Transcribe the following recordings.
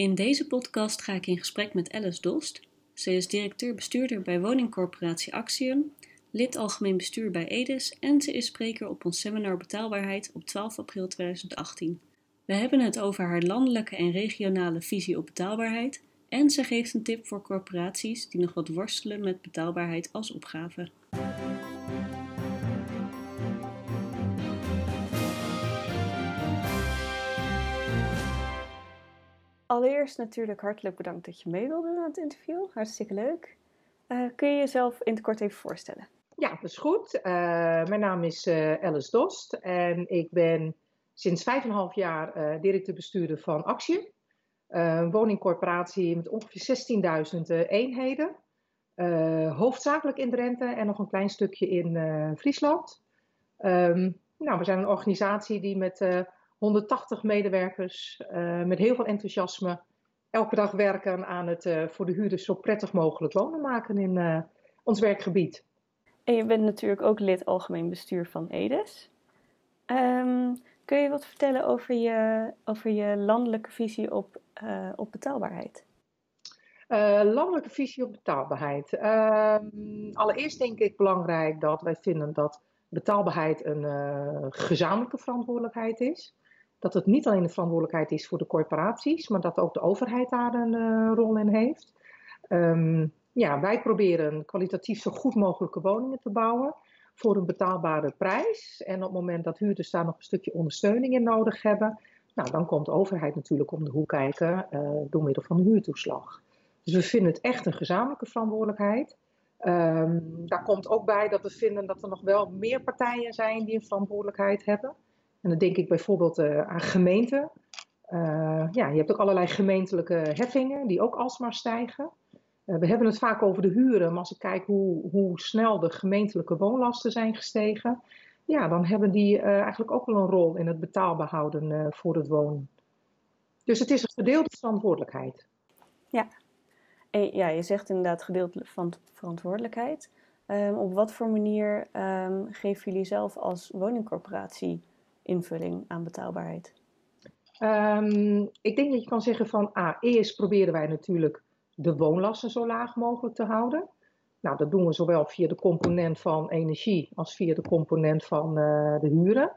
In deze podcast ga ik in gesprek met Alice Dost. Ze is directeur-bestuurder bij woningcorporatie Axion, lid algemeen bestuur bij Edes en ze is spreker op ons seminar Betaalbaarheid op 12 april 2018. We hebben het over haar landelijke en regionale visie op betaalbaarheid en ze geeft een tip voor corporaties die nog wat worstelen met betaalbaarheid als opgave. Allereerst natuurlijk hartelijk bedankt dat je mee wilde aan het interview. Hartstikke leuk. Uh, kun je jezelf in het kort even voorstellen? Ja, dat is goed. Uh, mijn naam is uh, Alice Dost en ik ben sinds 5,5 jaar directeur-bestuurder van Actie. Een woningcorporatie met ongeveer 16.000 eenheden. hoofdzakelijk in Drenthe en nog een klein stukje in Friesland. Um, nou, we zijn een organisatie die met 180 medewerkers uh, met heel veel enthousiasme elke dag werken aan het uh, voor de huurders zo prettig mogelijk wonen maken in uh, ons werkgebied. En je bent natuurlijk ook lid algemeen bestuur van EDES. Um, kun je wat vertellen over je, over je landelijke visie op, op betaalbaarheid? landelijke visie op betaalbaarheid. Ehm, allereerst denk ik belangrijk dat wij vinden dat betaalbaarheid een gezamenlijke verantwoordelijkheid is dat het niet alleen de verantwoordelijkheid is voor de corporaties, maar dat ook de overheid daar een uh, rol in heeft. Um, ja, wij proberen kwalitatief zo goed mogelijke woningen te bouwen voor een betaalbare prijs. En op het moment dat huurders daar nog een stukje ondersteuning in nodig hebben, nou, dan komt de overheid natuurlijk om de hoek kijken uh, door middel van een huurtoeslag. Dus we vinden het echt een gezamenlijke verantwoordelijkheid. Um, daar komt ook bij dat we vinden dat er nog wel meer partijen zijn die een verantwoordelijkheid hebben. En dan denk ik bijvoorbeeld uh, aan gemeenten. Uh, ja, je hebt ook allerlei gemeentelijke heffingen die ook alsmaar stijgen. Uh, we hebben het vaak over de huren, maar als ik kijk hoe, hoe snel de gemeentelijke woonlasten zijn gestegen, ja, dan hebben die eigenlijk ook wel een rol in het betaalbaar houden voor het wonen. Dus het is een gedeelde verantwoordelijkheid. Ja, ja je zegt inderdaad gedeelde van verantwoordelijkheid. Um, op wat voor manier um, geven jullie zelf als woningcorporatie invulling aan betaalbaarheid? Um, ik denk dat je kan zeggen van, ah, eerst proberen wij natuurlijk de woonlasten zo laag mogelijk te houden. Nou, dat doen we zowel via de component van energie als via de component van uh, de huren.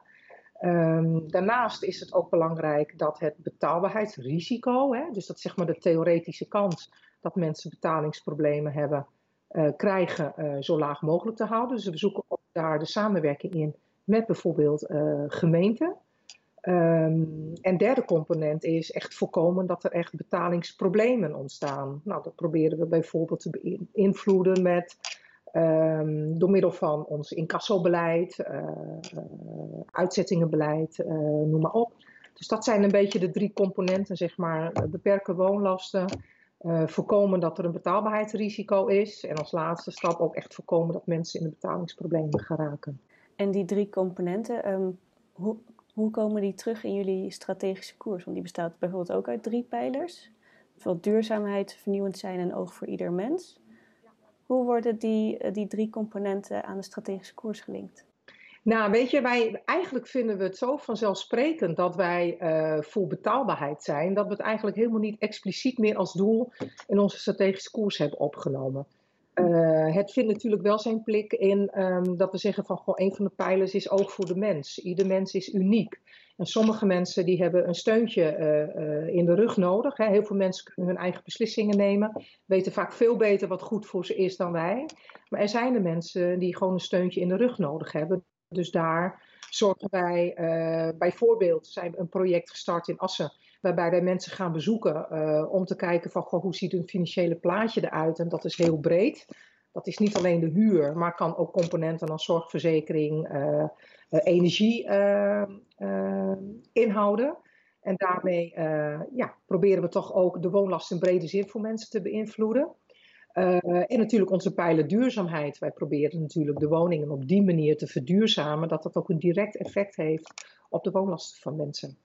Um, daarnaast is het ook belangrijk dat het betaalbaarheidsrisico, hè, dus dat zeg maar de theoretische kans dat mensen betalingsproblemen hebben, uh, krijgen, uh, zo laag mogelijk te houden. Dus we zoeken ook daar de samenwerking in met bijvoorbeeld uh, gemeenten. Um, en derde component is echt voorkomen dat er echt betalingsproblemen ontstaan. Nou, dat proberen we bijvoorbeeld te beïnvloeden met um, door middel van ons incassobeleid, uh, uh, uitzettingenbeleid, noem maar op. Dus dat zijn een beetje de drie componenten, zeg maar, beperken woonlasten, voorkomen dat er een betaalbaarheidsrisico is en als laatste stap ook echt voorkomen dat mensen in de betalingsproblemen geraken. En die drie componenten, um, hoe, komen die terug in jullie strategische koers? Want die bestaat bijvoorbeeld ook uit drie pijlers. Bijvoorbeeld duurzaamheid, vernieuwend zijn en oog voor ieder mens. Hoe worden die, eh, die drie componenten aan de strategische koers gelinkt? Nou, weet je, wij eigenlijk vinden we het zo vanzelfsprekend dat wij uh, voor betaalbaarheid zijn, dat we het eigenlijk helemaal niet expliciet meer als doel in onze strategische koers hebben opgenomen. Uh, het vindt natuurlijk wel zijn plek in um, dat we zeggen van goh, een van de pijlers is oog voor de mens. Ieder mens is uniek. En sommige mensen die hebben een steuntje uh, uh, in de rug nodig. Hè. Heel veel mensen kunnen hun eigen beslissingen nemen, weten vaak veel beter wat goed voor ze is dan wij. Maar er zijn er mensen die gewoon een steuntje in de rug nodig hebben. Dus daar zorgen wij bijvoorbeeld, zijn een project gestart in Assen waarbij wij mensen gaan bezoeken uh, om te kijken van goh, hoe ziet hun financiële plaatje eruit. En dat is heel breed. Dat is niet alleen de huur, maar kan ook componenten als zorgverzekering, uh, uh, energie inhouden. En daarmee ja, proberen we toch ook de woonlast in brede zin voor mensen te beïnvloeden. En natuurlijk onze pijlen duurzaamheid. Wij proberen natuurlijk de woningen op die manier te verduurzamen, dat dat ook een direct effect heeft op de woonlasten van mensen.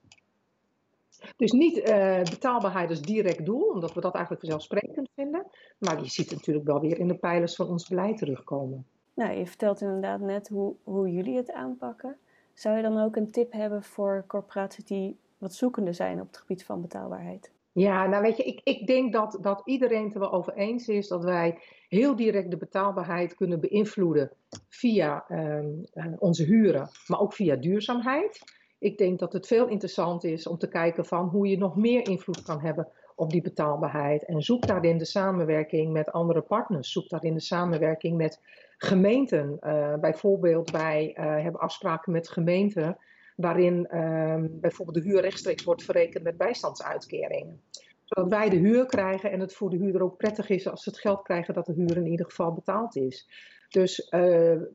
Dus niet uh, betaalbaarheid als direct doel, omdat we dat eigenlijk vanzelfsprekend vinden. Maar je ziet natuurlijk wel weer in de pijlers van ons beleid terugkomen. Nou, je vertelt inderdaad net hoe, hoe jullie het aanpakken. Zou je dan ook een tip hebben voor corporaties die wat zoekende zijn op het gebied van betaalbaarheid? Ja, nou weet je, ik, ik denk dat, dat iedereen het er wel over eens is dat wij heel direct de betaalbaarheid kunnen beïnvloeden via ehm, eh, onze huren, maar ook via duurzaamheid. Ik denk dat het veel interessant is om te kijken van hoe je nog meer invloed kan hebben op die betaalbaarheid. En zoek daarin de samenwerking met andere partners. Zoek daarin de samenwerking met gemeenten. Uh, bijvoorbeeld, wij uh, hebben afspraken met gemeenten waarin uh, bijvoorbeeld de huur rechtstreeks wordt verrekend met bijstandsuitkeringen. Zodat wij de huur krijgen en het voor de huurder ook prettig is als ze het geld krijgen dat de huur in ieder geval betaald is. Dus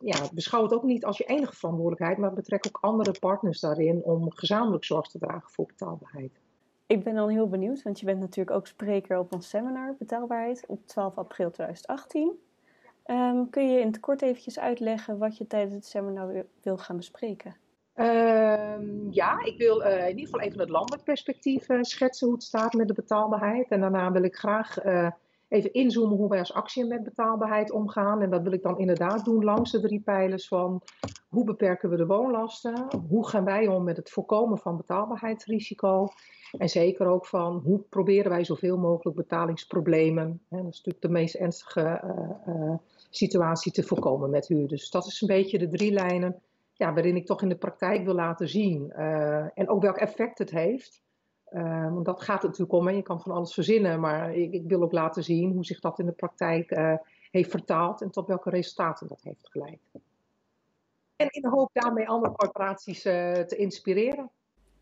ja, beschouw het ook niet als je enige verantwoordelijkheid, maar betrek ook andere partners daarin om gezamenlijk zorg te dragen voor betaalbaarheid. Ik ben dan heel benieuwd, want je bent natuurlijk ook spreker op ons seminar Betaalbaarheid op 12 april 2018. Um, kun je in het kort eventjes uitleggen wat je tijdens het seminar wil gaan bespreken? Um, ja, ik wil uh, in ieder geval even het landelijk perspectief uh, schetsen hoe het staat met de betaalbaarheid. En daarna wil ik graag uh, even inzoomen hoe wij als actie met betaalbaarheid omgaan. En dat wil ik dan inderdaad doen langs de drie pijlers van hoe beperken we de woonlasten, hoe gaan wij om met het voorkomen van betaalbaarheidsrisico en zeker ook van hoe proberen wij zoveel mogelijk betalingsproblemen, hè, dat is natuurlijk de meest ernstige situatie, te voorkomen met huur. Dus dat is een beetje de drie lijnen ja, waarin ik toch in de praktijk wil laten zien. Uh, en ook welk effect het heeft. Uh, want dat gaat het natuurlijk om. En je kan van alles verzinnen. Maar ik, ik, wil ook laten zien hoe zich dat in de praktijk heeft vertaald. En tot welke resultaten dat heeft geleid. En in de hoop daarmee andere corporaties te inspireren.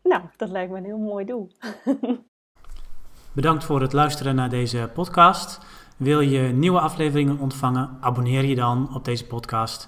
Nou, dat lijkt me een heel mooi doel. Bedankt voor het luisteren naar deze podcast. Wil je nieuwe afleveringen ontvangen? Abonneer je dan op deze podcast.